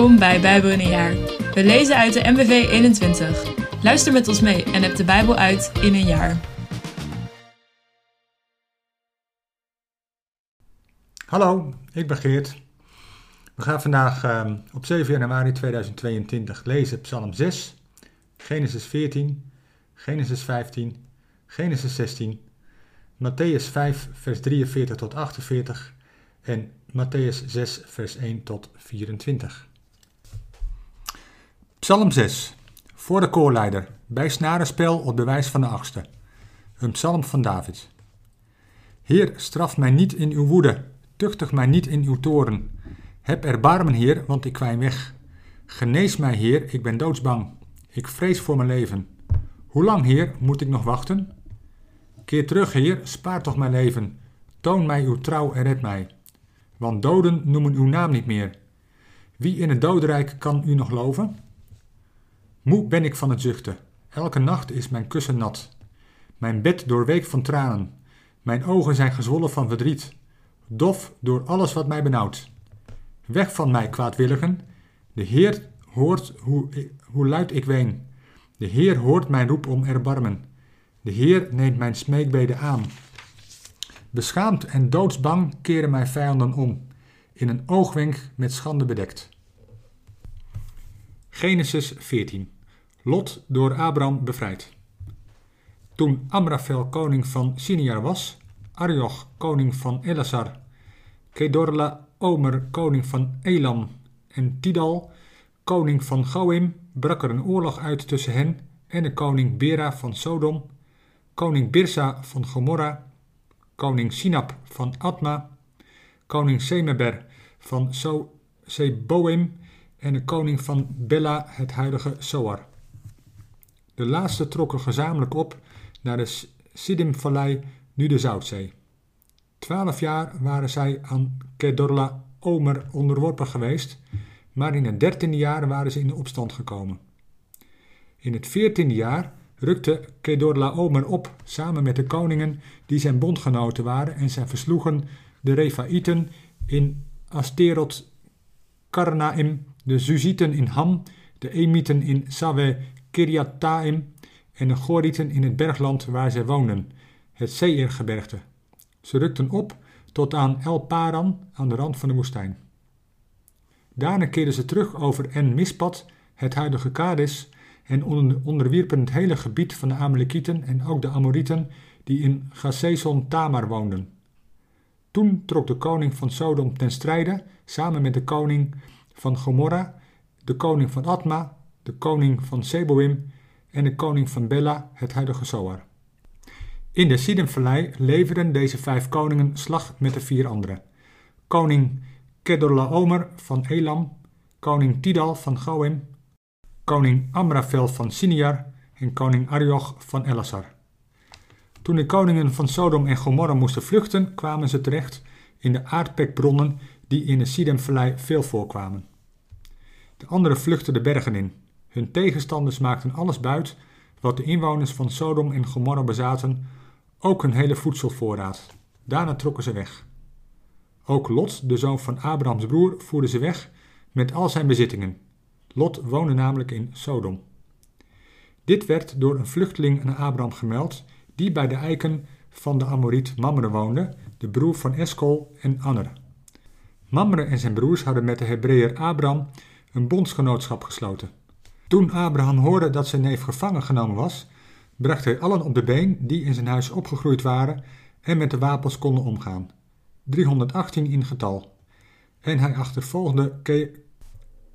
Welkom bij Bijbel in een jaar. We lezen uit de MBV 21. Luister met ons mee en heb de Bijbel uit in een jaar. Hallo, ik ben Geert. We gaan vandaag uh, op 7 januari 2022 lezen Psalm 6, Genesis 14, Genesis 15, Genesis 16, Matthäus 5, vers 43 tot 48 en Matthäus 6, vers 1 tot 24. Psalm 6. Voor de koorleider, bij snarenspel op de wijs van de achtste. Een psalm van David. Heer, straf mij niet in uw woede, tuchtig mij niet in uw toren. Heb erbarmen, Heer, want ik kwijn weg. Genees mij, Heer, ik ben doodsbang. Ik vrees voor mijn leven. Hoe lang, Heer, moet ik nog wachten? Keer terug, Heer, spaar toch mijn leven. Toon mij uw trouw en red mij want doden noemen uw naam niet meer. Wie in het dodenrijk kan u nog loven? Moe ben ik van het zuchten. Elke nacht is mijn kussen nat. Mijn bed doorweekt van tranen. Mijn ogen zijn gezwollen van verdriet. Dof door alles wat mij benauwt. Weg van mij, kwaadwilligen. De Heer hoort hoe, hoe luid ik ween. De Heer hoort mijn roep om erbarmen. De Heer neemt mijn smeekbeden aan. Beschaamd en doodsbang keren mijn vijanden om, in een oogwenk met schande bedekt. Genesis 14. Lot door Abraham bevrijd. Toen Amrafel koning van Siniar was, Arioch koning van Elasar, Kedorla Omer koning van Elam en Tidal koning van Goim, brak er een oorlog uit tussen hen en de koning Bera van Sodom, koning Birsa van Gomorra koning Sinap van Atma, koning Semeber van so en de koning van Bella, het huidige Soar. De laatste trokken gezamenlijk op naar de Sidimvallei, nu de Zoutzee. Twaalf jaar waren zij aan Kedorla Omer onderworpen geweest, maar in het dertiende jaar waren ze in de opstand gekomen. In het veertiende jaar rukte Kedorlaomer op samen met de koningen die zijn bondgenoten waren en zij versloegen de Refaïten in Asterot Karnaim, de Zuzieten in Ham, de Emieten in Sawe Kiriataim en de Gorieten in het bergland waar zij woonden, het Seirgebergte. Ze rukten op tot aan El Paran aan de rand van de woestijn. Daarna keerden ze terug over En Mispat, het huidige Kades, en onderwierpen het hele gebied van de Amalekieten en ook de Amorieten die in Gazezon Tamar woonden. Toen trok de koning van Sodom ten strijde samen met de koning van Gomorra, de koning van Atma, de koning van Seboim en de koning van Bella, het huidige Zoar. In de Sidimvallei leverden deze vijf koningen slag met de vier anderen. Koning Kedorlaomer van Elam, koning Tidal van Goim, koning Amrafel van Siniar en koning Arioch van Elasar. Toen de koningen van Sodom en Gomorra moesten vluchten, kwamen ze terecht in de aardpekbronnen die in de Sidemvallei veel voorkwamen. De anderen vluchtten de bergen in. Hun tegenstanders maakten alles buit wat de inwoners van Sodom en Gomorra bezaten, ook hun hele voedselvoorraad. Daarna trokken ze weg. Ook Lot, de zoon van Abrahams broer, voerde ze weg met al zijn bezittingen, Lot woonde namelijk in Sodom. Dit werd door een vluchteling aan Abraham gemeld, die bij de eiken van de Amoriet Mamre woonde, de broer van Eskol en Anner. Mamre en zijn broers hadden met de Hebreeër Abraham een bondsgenootschap gesloten. Toen Abraham hoorde dat zijn neef gevangen genomen was, bracht hij allen op de been die in zijn huis opgegroeid waren en met de wapens konden omgaan. 318 in getal. En hij achtervolgde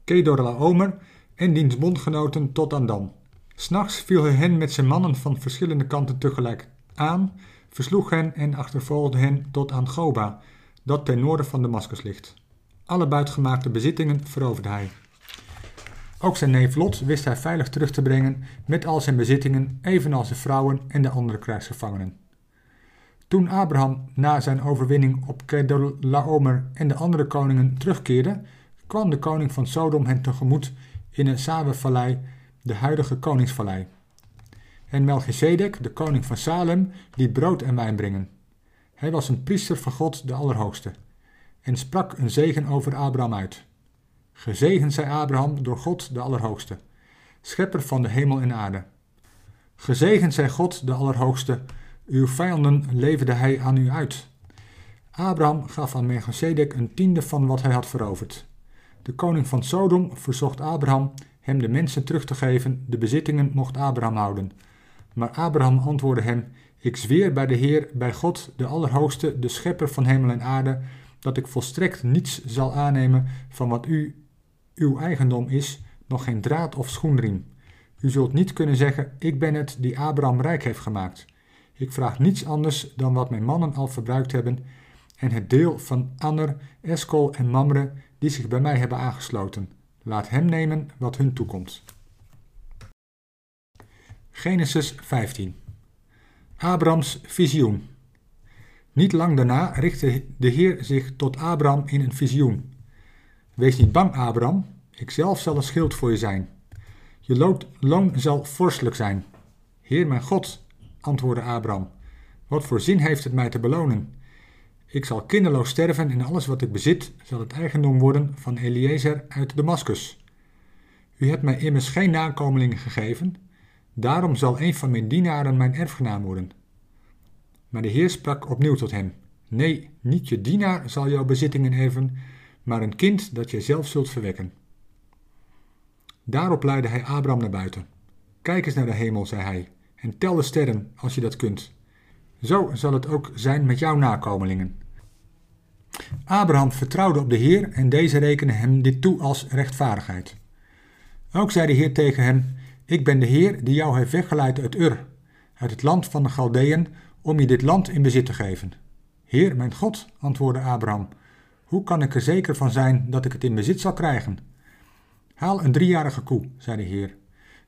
Kedorlaomer en diens bondgenoten tot aan Dan. S'nachts viel hij hen met zijn mannen van verschillende kanten tegelijk aan, versloeg hen en achtervolgde hen tot aan Goba, dat ten noorden van Damascus ligt. Alle buitgemaakte bezittingen veroverde hij. Ook zijn neef Lot wist hij veilig terug te brengen met al zijn bezittingen, evenals de vrouwen en de andere krijgsgevangenen. Toen Abraham na zijn overwinning op Kedorlaomer en de andere koningen terugkeerde, kwam de koning van Sodom hen tegemoet in een Sabe-vallei, de huidige koningsvallei. En Melchizedek, de koning van Salem, liet brood en wijn brengen. Hij was een priester van God de Allerhoogste en sprak een zegen over Abraham uit. Gezegend zij Abraham door God de Allerhoogste, schepper van de hemel en aarde. Gezegend zij God de Allerhoogste, uw vijanden leverde hij aan u uit. Abraham gaf aan Melchizedek een tiende van wat hij had veroverd. De koning van Sodom verzocht Abraham hem de mensen terug te geven, de bezittingen mocht Abraham houden. Maar Abraham antwoordde hem: Ik zweer bij de Heer, bij God, de Allerhoogste, de schepper van hemel en aarde, dat ik volstrekt niets zal aannemen van wat u uw eigendom is, nog geen draad of schoenriem. U zult niet kunnen zeggen: Ik ben het die Abraham rijk heeft gemaakt. Ik vraag niets anders dan wat mijn mannen al verbruikt hebben en het deel van Anner, Eskol en Mamre die zich bij mij hebben aangesloten. Laat hem nemen wat hun toekomt. Genesis 15 Abrams visioen Niet lang daarna richtte de Heer zich tot Abraham in een visioen. Wees niet bang, Abraham, ik zelf zal een schild voor je zijn. Je loon zal vorstelijk zijn. Heer mijn God, antwoordde Abraham, wat voor zin heeft het mij te belonen? Ik zal kinderloos sterven en alles wat ik bezit zal het eigendom worden van Eliezer uit Damaskus. U hebt mij immers geen nakomelingen gegeven, daarom zal een van mijn dienaren mijn erfgenaam worden. Maar de Heer sprak opnieuw tot hem: Nee, niet je dienaar zal jouw bezittingen erven, maar een kind dat jij zelf zult verwekken. Daarop leidde hij Abraham naar buiten. Kijk eens naar de hemel, zei hij, en tel de sterren als je dat kunt. Zo zal het ook zijn met jouw nakomelingen. Abraham vertrouwde op de Heer en deze rekende hem dit toe als rechtvaardigheid. Ook zei de Heer tegen hem: Ik ben de Heer die jou heeft weggeleid uit Ur, uit het land van de Galdeën, om je dit land in bezit te geven. Heer, mijn God, antwoordde Abraham, hoe kan ik er zeker van zijn dat ik het in bezit zal krijgen? Haal een driejarige koe, zei de Heer,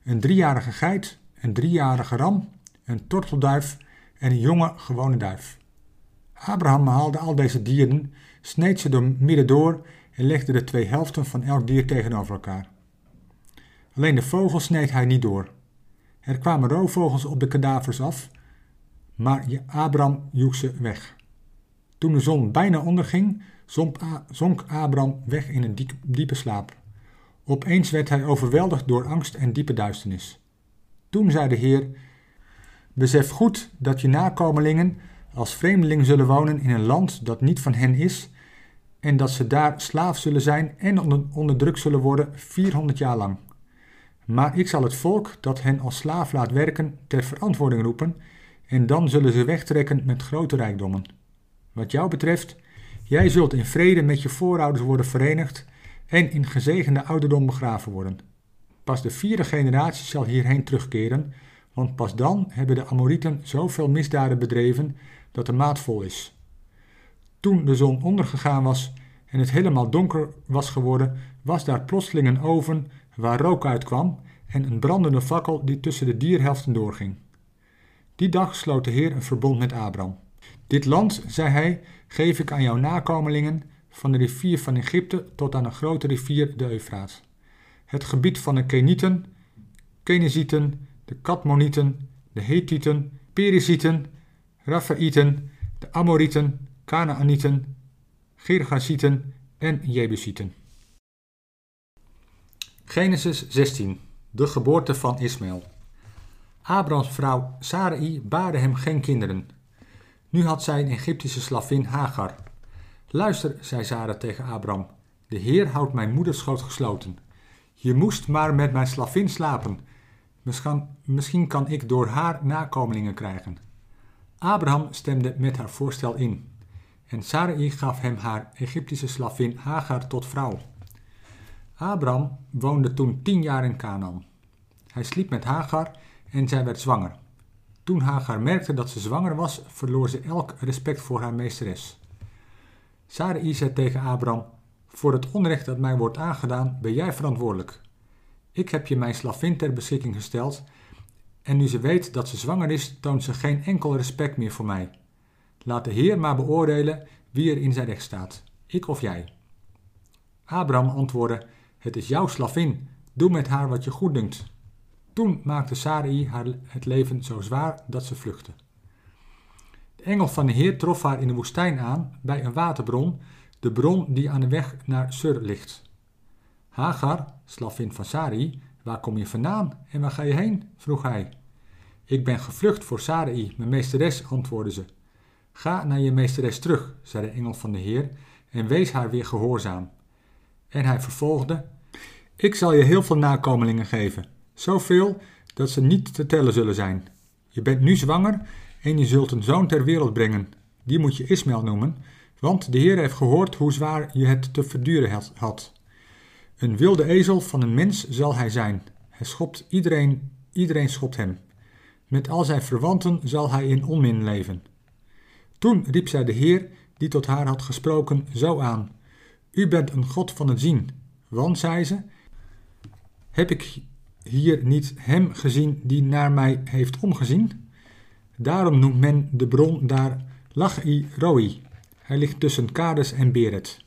een driejarige geit, een driejarige ram, een tortelduif en een jonge gewone duif. Abraham haalde al deze dieren, sneed ze door midden door en legde de twee helften van elk dier tegenover elkaar. Alleen de vogels sneed hij niet door. Er kwamen roofvogels op de kadavers af, maar Abraham joeg ze weg. Toen de zon bijna onderging, zonk Abraham weg in een diepe slaap. Opeens werd hij overweldigd door angst en diepe duisternis. Toen zei de Heer: Besef goed dat je nakomelingen als vreemdeling zullen wonen in een land dat niet van hen is, en dat ze daar slaaf zullen zijn en onderdrukt zullen worden 400 jaar lang. Maar ik zal het volk dat hen als slaaf laat werken ter verantwoording roepen, en dan zullen ze wegtrekken met grote rijkdommen. Wat jou betreft, jij zult in vrede met je voorouders worden verenigd en in gezegende ouderdom begraven worden. Pas de vierde generatie zal hierheen terugkeren, want pas dan hebben de Amorieten zoveel misdaden bedreven dat de maat vol is. Toen de zon ondergegaan was en het helemaal donker was geworden, was daar plotseling een oven waar rook uitkwam en een brandende fakkel die tussen de dierhelften doorging. Die dag sloot de Heer een verbond met Abraham. Dit land, zei hij, geef ik aan jouw nakomelingen van de rivier van Egypte tot aan de grote rivier de Eufraat. Het gebied van de Kenieten, Kenezieten, de Katmonieten, de Hethieten, Perizieten, Raphaïten, de Amorieten, Canaanieten, Gergasieten en Jebusieten. Genesis 16. De geboorte van Ismaël. Abrahams vrouw Sarai baarde hem geen kinderen. Nu had zij een Egyptische slavin Hagar. Luister, zei Sarah tegen Abraham, de Heer houdt mijn moederschoot gesloten. Je moest maar met mijn slavin slapen. Misschien, misschien kan ik door haar nakomelingen krijgen. Abraham stemde met haar voorstel in. En Sarai gaf hem haar Egyptische slavin Hagar tot vrouw. Abraham woonde toen tien jaar in Canaan. Hij sliep met Hagar en zij werd zwanger. Toen Hagar merkte dat ze zwanger was, verloor ze elk respect voor haar meesteres. Sarai zei tegen Abraham: Voor het onrecht dat mij wordt aangedaan, ben jij verantwoordelijk. Ik heb je mijn slavin ter beschikking gesteld, en nu ze weet dat ze zwanger is, toont ze geen enkel respect meer voor mij. Laat de Heer maar beoordelen wie er in zijn recht staat, ik of jij. Abraham antwoordde: Het is jouw slavin, doe met haar wat je goed dunkt. Toen maakte Sarai haar het leven zo zwaar dat ze vluchtte. De engel van de Heer trof haar in de woestijn aan bij een waterbron, de bron die aan de weg naar Sur ligt. Hagar, slavin van Sarai, waar kom je vandaan en waar ga je heen? vroeg hij. Ik ben gevlucht voor Sarai, mijn meesteres, antwoordde ze. Ga naar je meesteres terug, zei de engel van de Heer, en wees haar weer gehoorzaam. En hij vervolgde: Ik zal je heel veel nakomelingen geven, zoveel dat ze niet te tellen zullen zijn. Je bent nu zwanger en je zult een zoon ter wereld brengen. Die moet je Ismaël noemen, want de Heer heeft gehoord hoe zwaar je het te verduren had. Een wilde ezel van een mens zal hij zijn. Hij schopt iedereen, iedereen schopt hem. Met al zijn verwanten zal hij in onmin leven. Toen riep zij de Heer, die tot haar had gesproken, zo aan: U bent een God van het zien. Want, zei ze, heb ik hier niet hem gezien die naar mij heeft omgezien? Daarom noemt men de bron daar Lachi Roi. Hij ligt tussen Kades en Beret.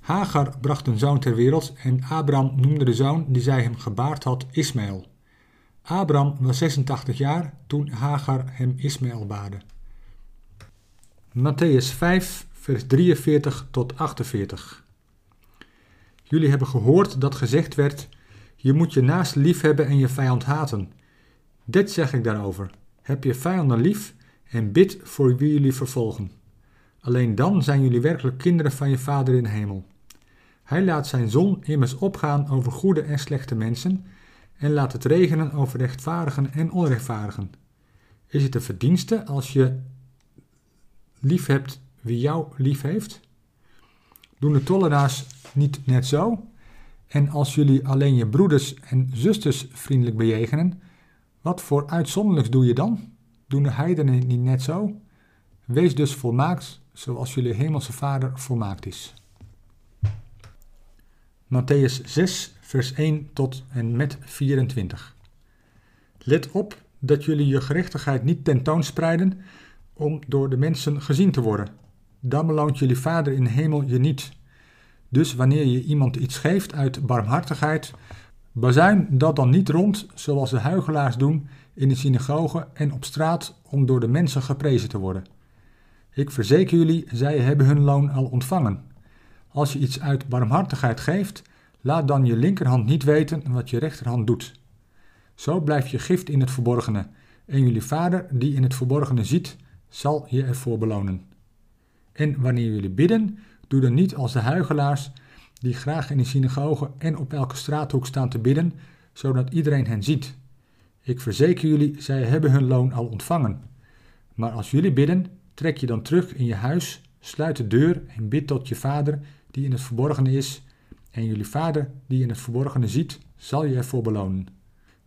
Hagar bracht een zoon ter wereld en Abraham noemde de zoon die zij hem gebaard had Ismaël. Abraham was 86 jaar toen Hagar hem Ismaël baarde. Matthäus 5, vers 43 tot 48. Jullie hebben gehoord dat gezegd werd: Je moet je naast lief hebben en je vijand haten. Dit zeg ik daarover: Heb je vijanden lief en bid voor wie jullie vervolgen. Alleen dan zijn jullie werkelijk kinderen van je Vader in hemel. Hij laat zijn zon immers opgaan over goede en slechte mensen en laat het regenen over rechtvaardigen en onrechtvaardigen. Is het een verdienste als je lief hebt wie jou lief heeft? Doen de tollenaars niet net zo? En als jullie alleen je broeders en zusters vriendelijk bejegenen, wat voor uitzonderlijks doe je dan? Doen de heidenen niet net zo? Wees dus volmaakt zoals jullie hemelse Vader volmaakt is. Matthäus 6, vers 1 tot en met 24. Let op dat jullie je gerechtigheid niet tentoonspreiden om door de mensen gezien te worden. Dan beloont jullie Vader in de hemel je niet. Dus wanneer je iemand iets geeft uit barmhartigheid, bazuin dat dan niet rond zoals de huigelaars doen in de synagogen en op straat om door de mensen geprezen te worden. Ik verzeker jullie, zij hebben hun loon al ontvangen. Als je iets uit barmhartigheid geeft, laat dan je linkerhand niet weten wat je rechterhand doet. Zo blijft je gift in het verborgene, en jullie vader, die in het verborgene ziet, zal je ervoor belonen. En wanneer jullie bidden, doe dan niet als de huigelaars, die graag in de synagogen en op elke straathoek staan te bidden, zodat iedereen hen ziet. Ik verzeker jullie, zij hebben hun loon al ontvangen. Maar als jullie bidden, trek je dan terug in je huis, sluit de deur en bid tot je vader die in het verborgene is, en jullie vader die in het verborgene ziet, zal je ervoor belonen.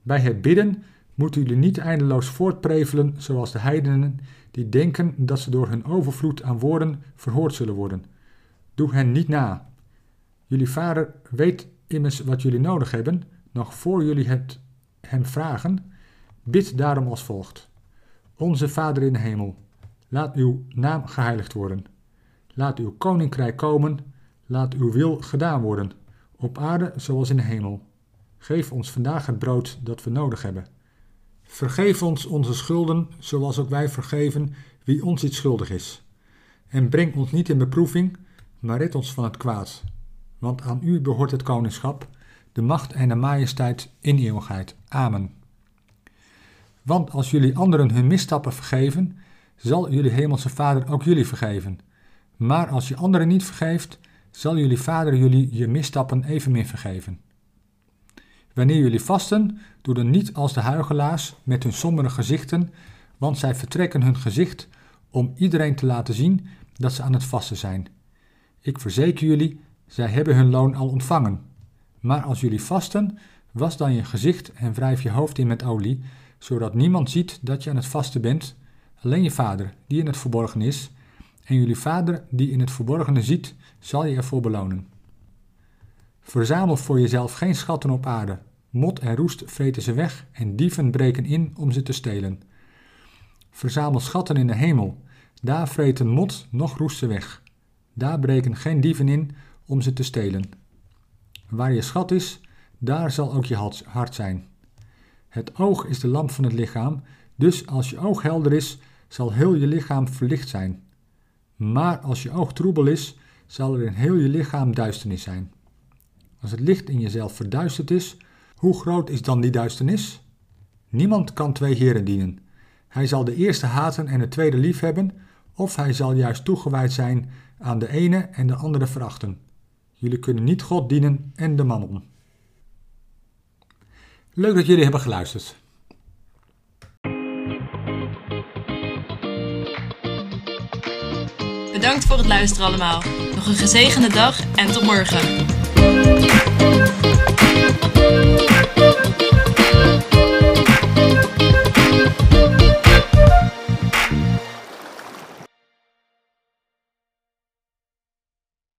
Bij het bidden moeten jullie niet eindeloos voortprevelen zoals de heidenen die denken dat ze door hun overvloed aan woorden verhoord zullen worden. Doe hen niet na. Jullie vader weet immers wat jullie nodig hebben, nog voor jullie het hem vragen. Bid daarom als volgt. Onze Vader in de hemel, laat uw naam geheiligd worden. Laat uw koninkrijk komen, laat uw wil gedaan worden, op aarde zoals in de hemel. Geef ons vandaag het brood dat we nodig hebben. Vergeef ons onze schulden, zoals ook wij vergeven wie ons iets schuldig is. En breng ons niet in beproeving, maar red ons van het kwaad. Want aan u behoort het koningschap, de macht en de majesteit in eeuwigheid. Amen. Want als jullie anderen hun misstappen vergeven, zal jullie hemelse Vader ook jullie vergeven. Maar als je anderen niet vergeeft, zal jullie Vader jullie je misstappen evenmin vergeven. Wanneer jullie vasten, doe dan niet als de huigelaars met hun sombere gezichten, want zij vertrekken hun gezicht om iedereen te laten zien dat ze aan het vasten zijn. Ik verzeker jullie, zij hebben hun loon al ontvangen. Maar als jullie vasten, was dan je gezicht en wrijf je hoofd in met olie, zodat niemand ziet dat je aan het vasten bent, alleen je vader, die in het verborgen is, en jullie vader, die in het verborgene ziet, zal je ervoor belonen. Verzamel voor jezelf geen schatten op aarde. Mot en roest vreten ze weg en dieven breken in om ze te stelen. Verzamel schatten in de hemel. Daar vreten mot nog roest ze weg. Daar breken geen dieven in om ze te stelen. Waar je schat is, daar zal ook je hart zijn. Het oog is de lamp van het lichaam, dus als je oog helder is, zal heel je lichaam verlicht zijn. Maar als je oog troebel is, zal er in heel je lichaam duisternis zijn. Als het licht in jezelf verduisterd is, hoe groot is dan die duisternis? Niemand kan twee heren dienen. Hij zal de eerste haten en de tweede liefhebben, of hij zal juist toegewijd zijn aan de ene en de andere verachten. Jullie kunnen niet God dienen en de mammon. Leuk dat jullie hebben geluisterd. Bedankt voor het luisteren allemaal. Nog een gezegende dag en tot morgen.